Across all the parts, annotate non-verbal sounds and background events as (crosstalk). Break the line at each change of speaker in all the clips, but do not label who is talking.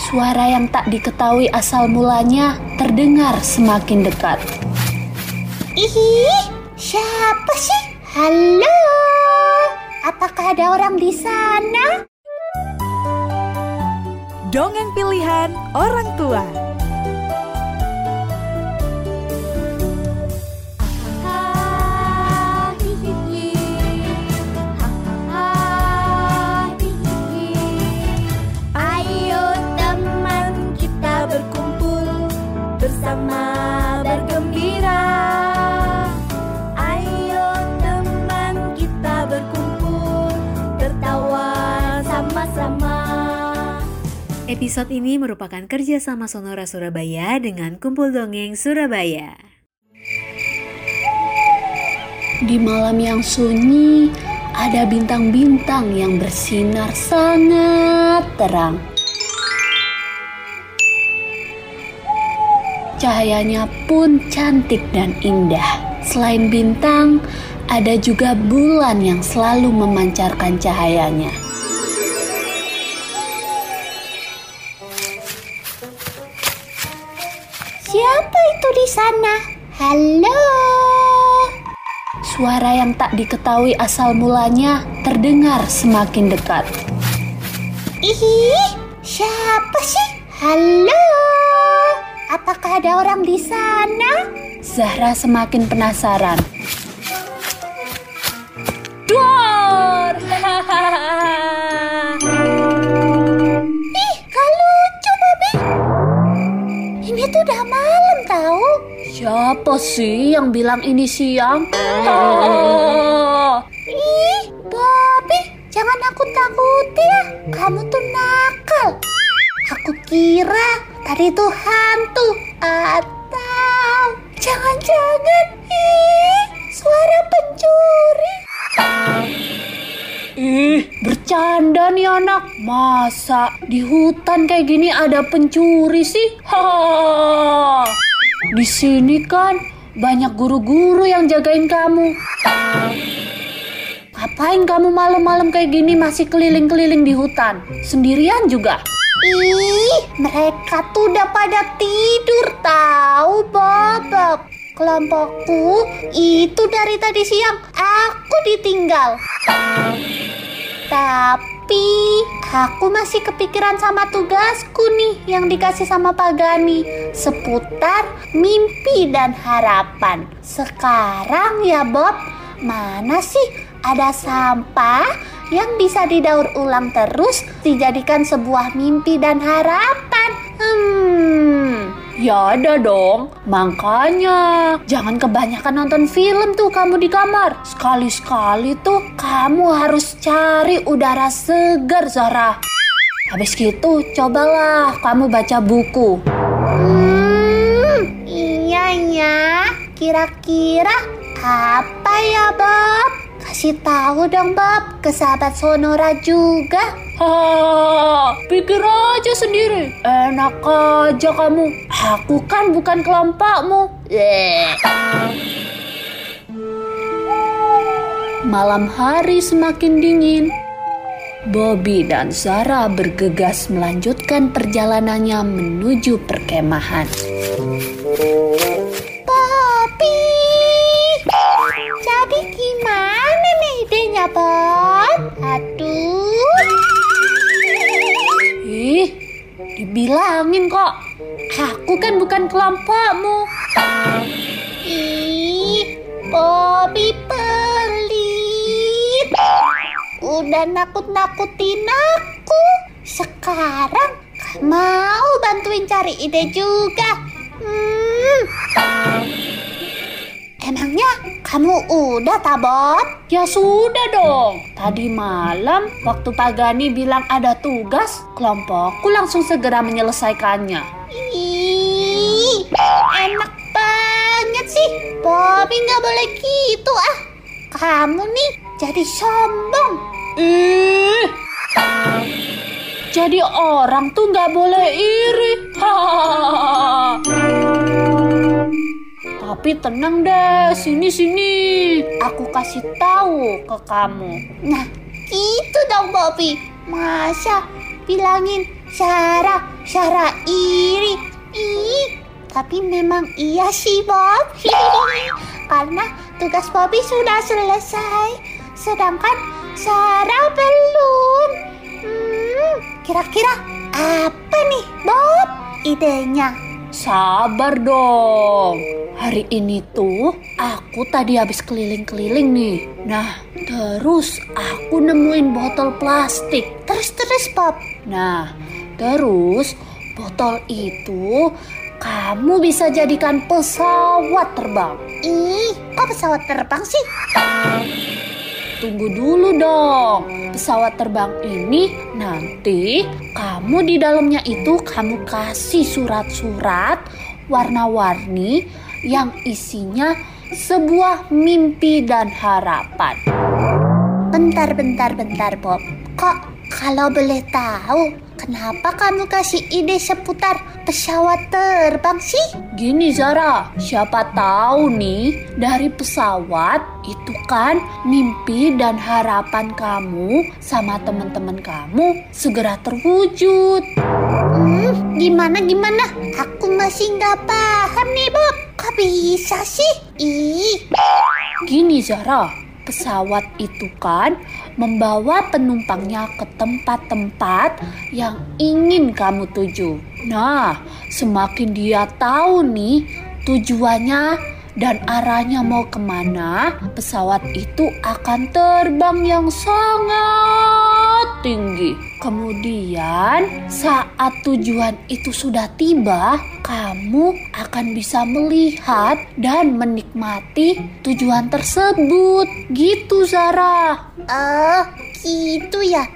Suara yang tak diketahui asal mulanya terdengar semakin dekat.
Ih, siapa sih? Halo, apakah ada orang di sana?
Dongeng pilihan orang tua.
Episode ini merupakan kerjasama Sonora Surabaya dengan Kumpul Dongeng Surabaya.
Di malam yang sunyi, ada bintang-bintang yang bersinar sangat terang. Cahayanya pun cantik dan indah. Selain bintang, ada juga bulan yang selalu memancarkan cahayanya.
Siapa itu di sana? Halo.
Suara yang tak diketahui asal mulanya terdengar semakin dekat.
Ih, siapa sih? Halo. Apakah ada orang di sana?
Zahra semakin penasaran. Dor! Siapa sih yang bilang ini siang?
Ih, Bobby, jangan aku takuti ya. Kamu tuh nakal. Aku kira tadi itu hantu atau jangan-jangan ih suara pencuri.
Ih, bercanda nih anak. Masa di hutan kayak gini ada pencuri sih? Ha. Di sini kan banyak guru-guru yang jagain kamu. Ngapain kamu malam-malam kayak gini masih keliling-keliling di hutan? Sendirian juga?
Ih, mereka tuh udah pada tidur tahu, Bob. Kelompokku itu dari tadi siang aku ditinggal. Tapi aku masih kepikiran sama tugasku nih yang dikasih sama Pak Gani seputar mimpi dan harapan. Sekarang ya Bob, mana sih ada sampah yang bisa didaur ulang terus dijadikan sebuah mimpi dan harapan? Hmm,
Ya ada dong. Makanya jangan kebanyakan nonton film tuh kamu di kamar. Sekali-sekali tuh kamu harus cari udara segar Zara. Habis gitu cobalah kamu baca buku.
Hmm, iya ya. Kira-kira apa ya, Bob? Kasih tahu dong, Bob, ke sahabat Sonora juga.
Ha, pikir aja sendiri. Enak aja kamu. Aku kan bukan kelompokmu. Eh. Malam hari semakin dingin. Bobby dan Zara bergegas melanjutkan perjalanannya menuju perkemahan.
Bobby, jadi gimana
dibilangin kok. Aku kan bukan kelompokmu.
Ih, Bobby pelit. Udah nakut-nakutin aku. Sekarang mau bantuin cari ide juga. Hmm. Emangnya kamu udah tabot?
Ya sudah dong. Tadi malam waktu Pak Gani bilang ada tugas, kelompokku langsung segera menyelesaikannya.
Ih, enak banget sih. Bobby nggak boleh gitu ah. Kamu nih jadi sombong.
Ih, jadi orang tuh nggak boleh iri. Hahaha. (laughs) Tapi tenang deh, sini sini. Aku kasih tahu ke kamu.
Nah, gitu dong Bobby. Masa bilangin Sarah Sarah iri. Ih, tapi memang iya sih Bob. (laughs) Karena tugas Bobby sudah selesai, sedangkan Sarah belum. Hmm, kira-kira apa nih Bob idenya?
Sabar dong. Hari ini tuh aku tadi habis keliling-keliling nih. Nah, terus aku nemuin botol plastik.
Terus-terus Bob.
Nah, terus botol itu kamu bisa jadikan pesawat terbang.
Ih, kok pesawat terbang sih?
Tunggu dulu dong. Pesawat terbang ini nanti kamu di dalamnya itu kamu kasih surat-surat warna-warni yang isinya sebuah mimpi dan harapan.
Bentar, bentar, bentar Bob. Kok kalau boleh tahu, kenapa kamu kasih ide seputar pesawat terbang sih?
Gini Zara, siapa tahu nih dari pesawat itu kan mimpi dan harapan kamu sama teman-teman kamu segera terwujud.
Hmm, gimana gimana? Aku masih nggak paham nih Bob. Bisa sih? Ih,
Gini Zara, pesawat itu kan membawa penumpangnya ke tempat-tempat yang ingin kamu tuju. Nah, semakin dia tahu nih tujuannya dan arahnya mau ke mana, pesawat itu akan terbang yang sangat tinggi. Kemudian, saat tujuan itu sudah tiba, kamu akan bisa melihat dan menikmati tujuan tersebut. Gitu, Zara.
oh gitu ya.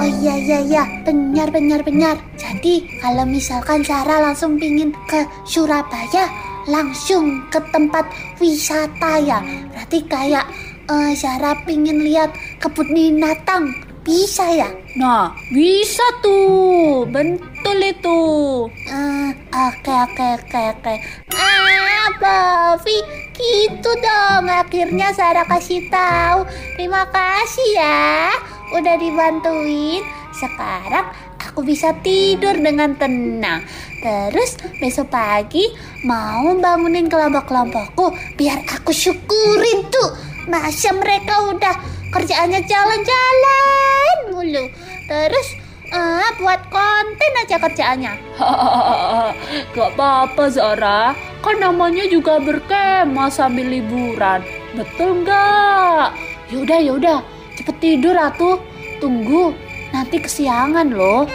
Oh iya iya iya, benar benar benar. Jadi kalau misalkan Sarah langsung pingin ke Surabaya, langsung ke tempat wisata ya. Berarti kayak eh Sarah pingin lihat kebun binatang, bisa ya?
Nah, bisa tuh. Betul itu.
Eh, Oke oke oke oke. Ah, Bovi, gitu dong. Akhirnya Sarah kasih tahu. Terima kasih ya, udah dibantuin. Sekarang aku bisa tidur dengan tenang. Terus besok pagi mau bangunin kelompok-kelompokku biar aku syukurin tuh. Masa mereka udah kerjaannya jalan-jalan mulu. Terus ah, buat konten aja kerjaannya. (laughs)
Gak apa-apa Zara, kan namanya juga berkemah sambil liburan. Betul nggak? Yaudah yaudah, cepet tidur atuh. Tunggu, nanti kesiangan loh.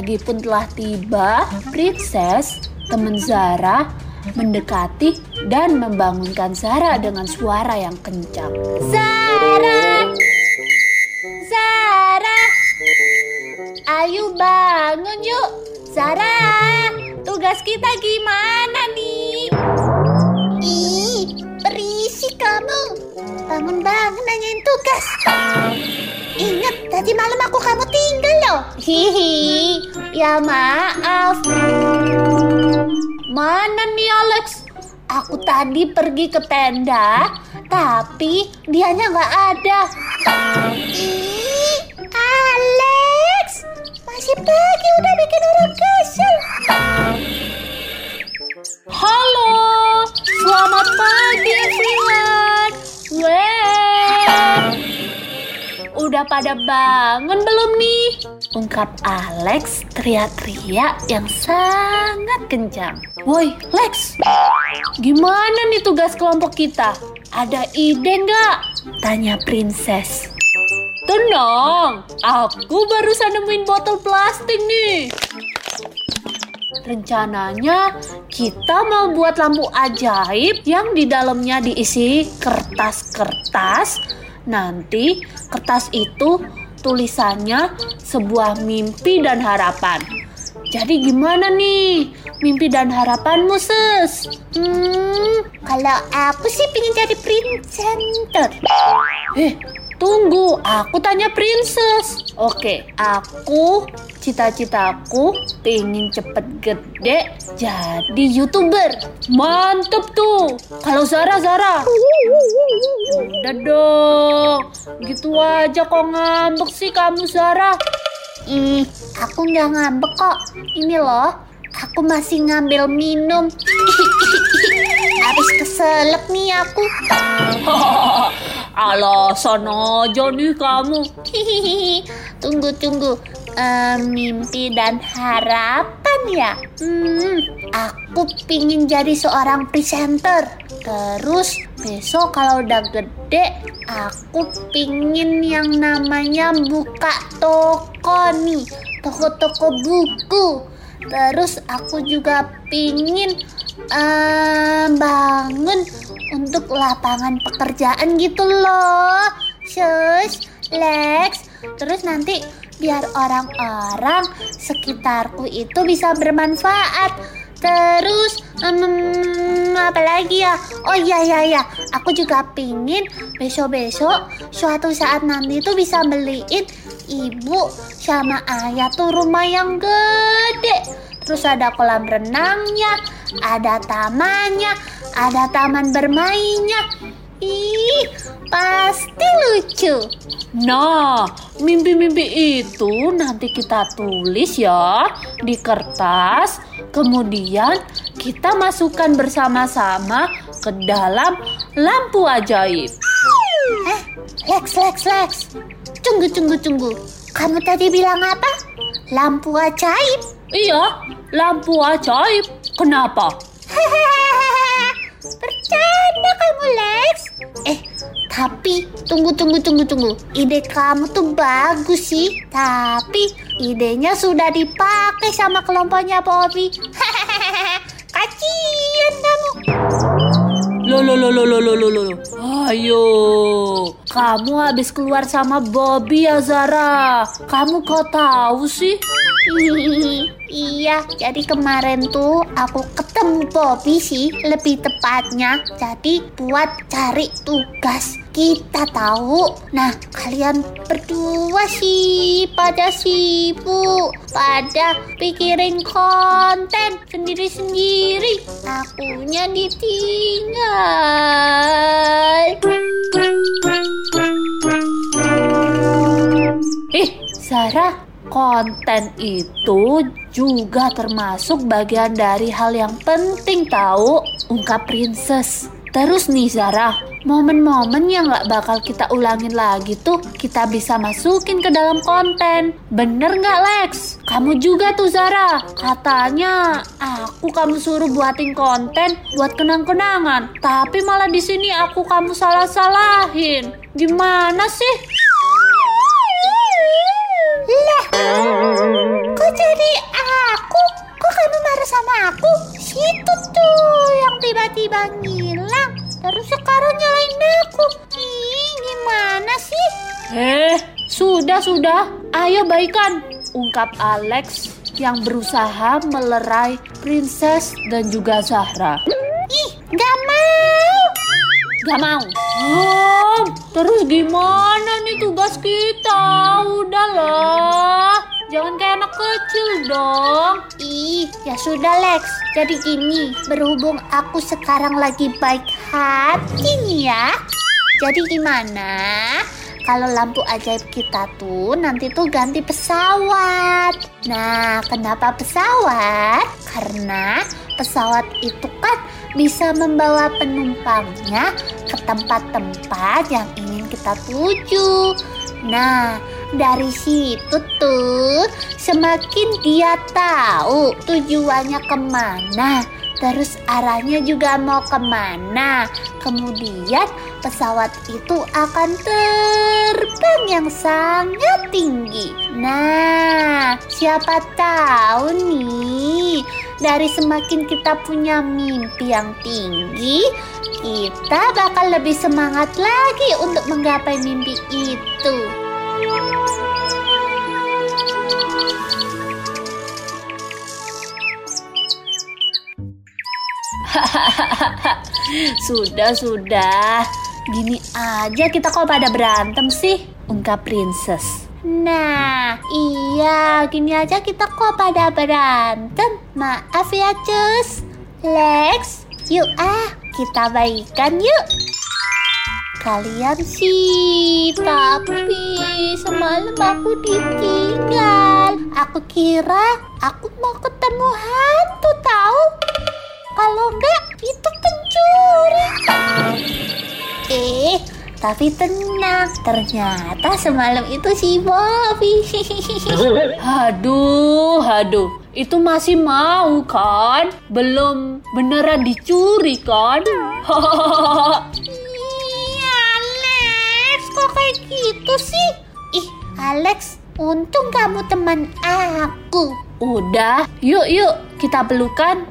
Pagi pun telah tiba, Princess, teman Zara, mendekati dan membangunkan Zara dengan suara yang kencang.
Zara! Zara! Ayo bangun yuk! Zara! Tugas kita gimana nih? Ih, berisik kamu! Bangun-bangun nanyain tugas! Ingat, tadi malam aku kamu tinggal loh! Hihi, ya maaf.
Mana nih Alex?
Aku tadi pergi ke tenda, tapi dianya nggak ada. Ih, Alex, masih pagi udah bikin orang kesel.
Halo, udah pada bangun belum nih? Ungkap Alex teriak-teriak yang sangat kencang. Woi, Lex, gimana nih tugas kelompok kita? Ada ide nggak? Tanya Princess. Tenang, aku barusan nemuin botol plastik nih. Rencananya kita mau buat lampu ajaib yang di dalamnya diisi kertas-kertas. Nanti kertas itu tulisannya sebuah mimpi dan harapan. Jadi gimana nih mimpi dan harapanmu sis?
Hmm, kalau aku sih pingin jadi presenter.
Eh,
tunggu, aku tanya princess. Oke, aku cita-citaku pengen cepet gede jadi youtuber. Mantep tuh. Kalau Zara, Zara. Udah dong. Gitu aja kok ngambek sih kamu Zara.
Ih, aku nggak ngambek kok. Ini loh, aku masih ngambil minum. (laughs) Habis keselak nih aku. (laughs)
Alasan aja nih kamu. (laughs)
tunggu tunggu. Eh, mimpi dan harapan ya. Hmm, aku pingin jadi seorang presenter. Terus besok kalau udah gede, aku pingin yang namanya buka toko nih, toko-toko buku. Terus aku juga pingin eh, bangun untuk lapangan pekerjaan gitu loh. Shush, Lex. Terus nanti biar orang-orang sekitarku itu bisa bermanfaat. Terus, hmm, apa lagi ya? Oh iya iya iya, aku juga pingin besok-besok suatu saat nanti tuh bisa beliin ibu sama ayah tuh rumah yang gede. Terus ada kolam renangnya, ada tamannya, ada taman bermainnya. Ih, pasti lucu.
Nah, mimpi-mimpi itu nanti kita tulis ya di kertas, kemudian kita masukkan bersama-sama ke dalam lampu ajaib.
Eh, Lex, Lex, Lex. Tunggu, tunggu, tunggu. Kamu tadi bilang apa? Lampu ajaib.
Iya, lampu ajaib. Kenapa?
Bercanda kamu, Lex. Tapi tunggu, tunggu, tunggu, tunggu. Ide kamu tuh bagus sih. Tapi idenya sudah dipakai sama kelompoknya Bobby. (laughs) Kasian kamu.
Lo lo lo lo lo lo lo lo. Ayo, kamu habis keluar sama Bobby ya Zara. Kamu kok tahu sih? (laughs)
iya, jadi kemarin tuh aku ketemu Bobby sih, lebih tepatnya. Jadi buat cari tugas kita tahu. Nah, kalian berdua sih pada sibuk, pada pikirin konten sendiri-sendiri. Akunya ditinggal.
Eh, Zara, konten itu juga termasuk bagian dari hal yang penting tahu ungkap princess. Terus nih Zara, momen-momen yang gak bakal kita ulangin lagi tuh kita bisa masukin ke dalam konten. Bener gak Lex? Kamu juga tuh Zara. Katanya aku kamu suruh buatin konten buat kenang-kenangan. Tapi malah di sini aku kamu salah-salahin. Gimana sih?
Lah, kok jadi aku? Kok kamu marah sama aku? Situ tuh yang tiba-tiba ngilang. Terus sekarang nyalain aku. Ih, gimana sih?
Eh, sudah sudah. Ayo baikan. Ungkap Alex yang berusaha melerai Princess dan juga Zahra.
Ih, gak mau.
Gak mau. Hmm, terus gimana nih tugas kita? Udahlah. Jangan kayak anak kecil dong.
Ih, ya sudah Lex. Jadi gini, berhubung aku sekarang lagi baik hati nih ya. Jadi gimana? Kalau lampu ajaib kita tuh nanti tuh ganti pesawat. Nah, kenapa pesawat? Karena pesawat itu kan bisa membawa penumpangnya ke tempat-tempat yang ingin kita tuju. Nah, dari situ tuh semakin dia tahu tujuannya ke mana. Terus arahnya juga mau ke mana. Kemudian pesawat itu akan terbang yang sangat tinggi. Nah siapa tahu nih dari semakin kita punya mimpi yang tinggi kita bakal lebih semangat lagi untuk menggapai mimpi itu. (laughs)
Sudah, sudah.
gini aja kita kok pada berantem sih? Ungkap Princess.
Nah, iya, gini aja kita kok pada berantem. Maaf ya, Cus. Lex, yuk ah, kita baikan yuk. Kalian sih, tapi semalam aku ditinggal. Aku kira aku mau ketemu hantu tahu. Kalau enggak, itu pencuri. Eh, tapi tenang, ternyata semalam itu si Bobby. (laughs)
Haduh, haduh. Itu masih mau kan? Belum beneran dicuri kan?
Iya, Alex, kok kayak gitu sih? Ih, Alex, untung kamu teman aku.
Udah, yuk yuk kita pelukan.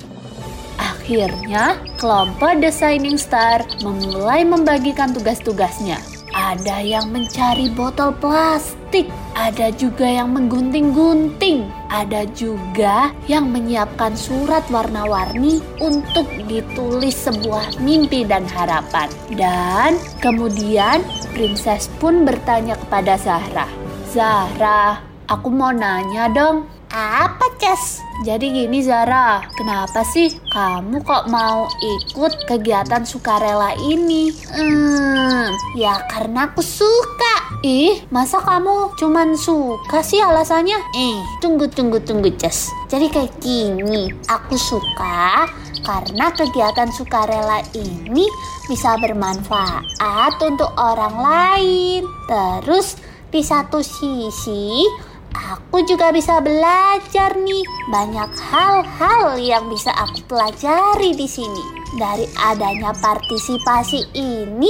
Akhirnya, kelompok The Shining Star memulai membagikan tugas-tugasnya. Ada yang mencari botol plastik, ada juga yang menggunting-gunting, ada juga yang menyiapkan surat warna-warni untuk ditulis sebuah mimpi dan harapan. Dan kemudian Princess pun bertanya kepada Zahra, "Zahra, aku mau nanya dong,
Apa, Ces?
jadi gini Zara, kenapa sih kamu kok mau ikut kegiatan sukarela ini?
Hmm, ya karena aku suka.
Ih, masa kamu cuman suka sih alasannya?
Eh, tunggu, tunggu, tunggu, Ces. Jadi kayak gini, aku suka karena kegiatan sukarela ini bisa bermanfaat untuk orang lain. Terus di satu sisi, aku juga bisa belajar nih banyak hal-hal yang bisa aku pelajari di sini. Dari adanya partisipasi ini,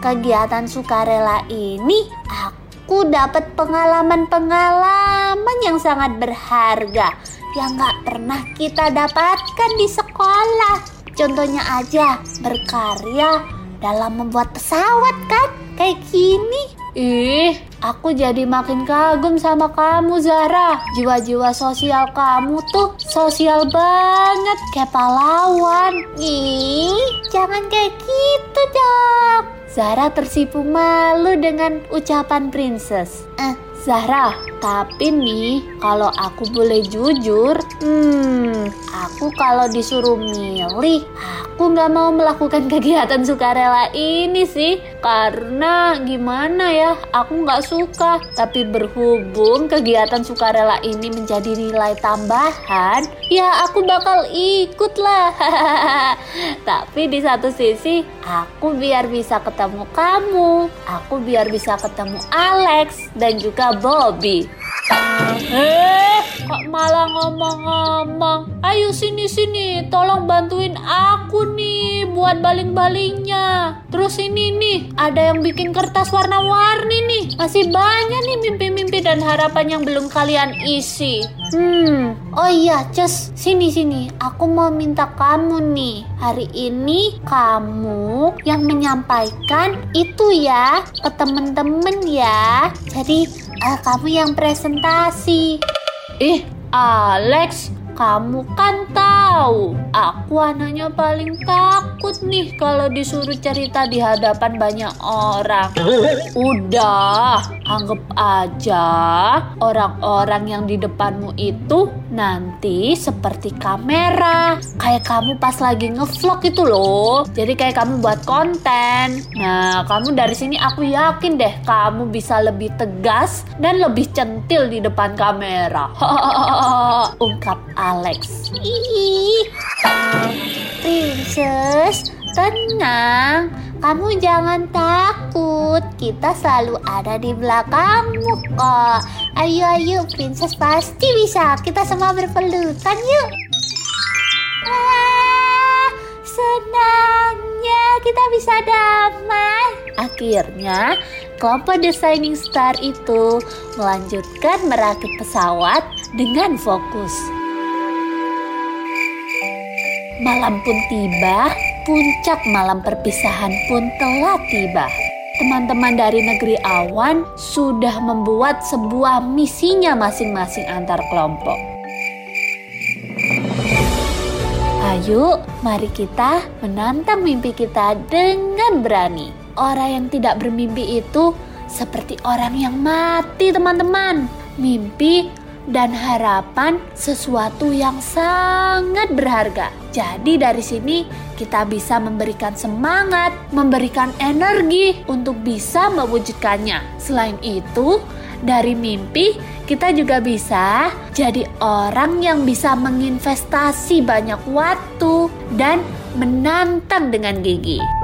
kegiatan sukarela ini, aku dapat pengalaman-pengalaman yang sangat berharga yang nggak pernah kita dapatkan di sekolah. Contohnya aja berkarya dalam membuat pesawat kan, kayak gini.
Ih, aku jadi makin kagum sama kamu Zara. Jiwa-jiwa sosial kamu tuh sosial banget kayak pahlawan.
Ih, jangan kayak gitu dong.
Zara tersipu malu dengan ucapan princess.
Eh,
Zahra, tapi nih kalau aku boleh jujur, hmm, aku kalau disuruh milih, aku nggak mau melakukan (laughs) kegiatan sukarela ini sih, karena gimana ya, aku nggak suka. Tapi berhubung kegiatan sukarela ini menjadi nilai tambahan, ya aku bakal ikut lah. (laughs) Tapi di satu sisi, aku biar bisa ketemu kamu, aku biar bisa ketemu Alex dan juga Bobby. Eh, kok malah ngomong-ngomong? Ayo sini-sini, tolong bantuin aku nih buat baling-balingnya. Terus ini nih, ada yang bikin kertas warna-warni nih. Masih banyak nih mimpi-mimpi dan harapan yang belum kalian isi.
Hmm, oh iya, Cus, sini sini. Aku mau minta kamu nih. Hari ini kamu yang menyampaikan itu ya ke temen-temen ya. Jadi eh, kamu yang presentasi.
Ih, Alex, kamu kan tahu, aku anaknya paling takut nih kalau disuruh cerita di hadapan banyak orang. Udah, anggap aja orang-orang yang di depanmu itu nanti seperti kamera. Kayak kamu pas lagi ngevlog itu loh. Jadi kayak kamu buat konten. Nah, kamu dari sini aku yakin deh kamu bisa lebih tegas dan lebih centil di depan kamera. (laughs) Ungkap Alex.
Princess, tenang. Kamu jangan takut. Kita selalu ada di belakangmu kok. Ayo, ayo, Princess pasti bisa. Kita semua berpelukan yuk. Ah, senangnya kita bisa damai.
Akhirnya, kelompok The Shining Star itu melanjutkan merakit pesawat dengan fokus. Malam pun tiba, puncak malam perpisahan pun telah tiba. Teman-teman dari negeri awan sudah membuat sebuah misinya masing-masing antar kelompok. Ayo, mari kita menantang mimpi kita dengan berani. orang yang tidak bermimpi itu seperti orang yang mati, teman-teman. Mimpi dan harapan sesuatu yang sangat berharga. Jadi dari sini kita bisa memberikan semangat, memberikan energi untuk bisa mewujudkannya. Selain itu, dari mimpi kita juga bisa jadi orang yang bisa menginvestasi banyak waktu dan menantang dengan gigi.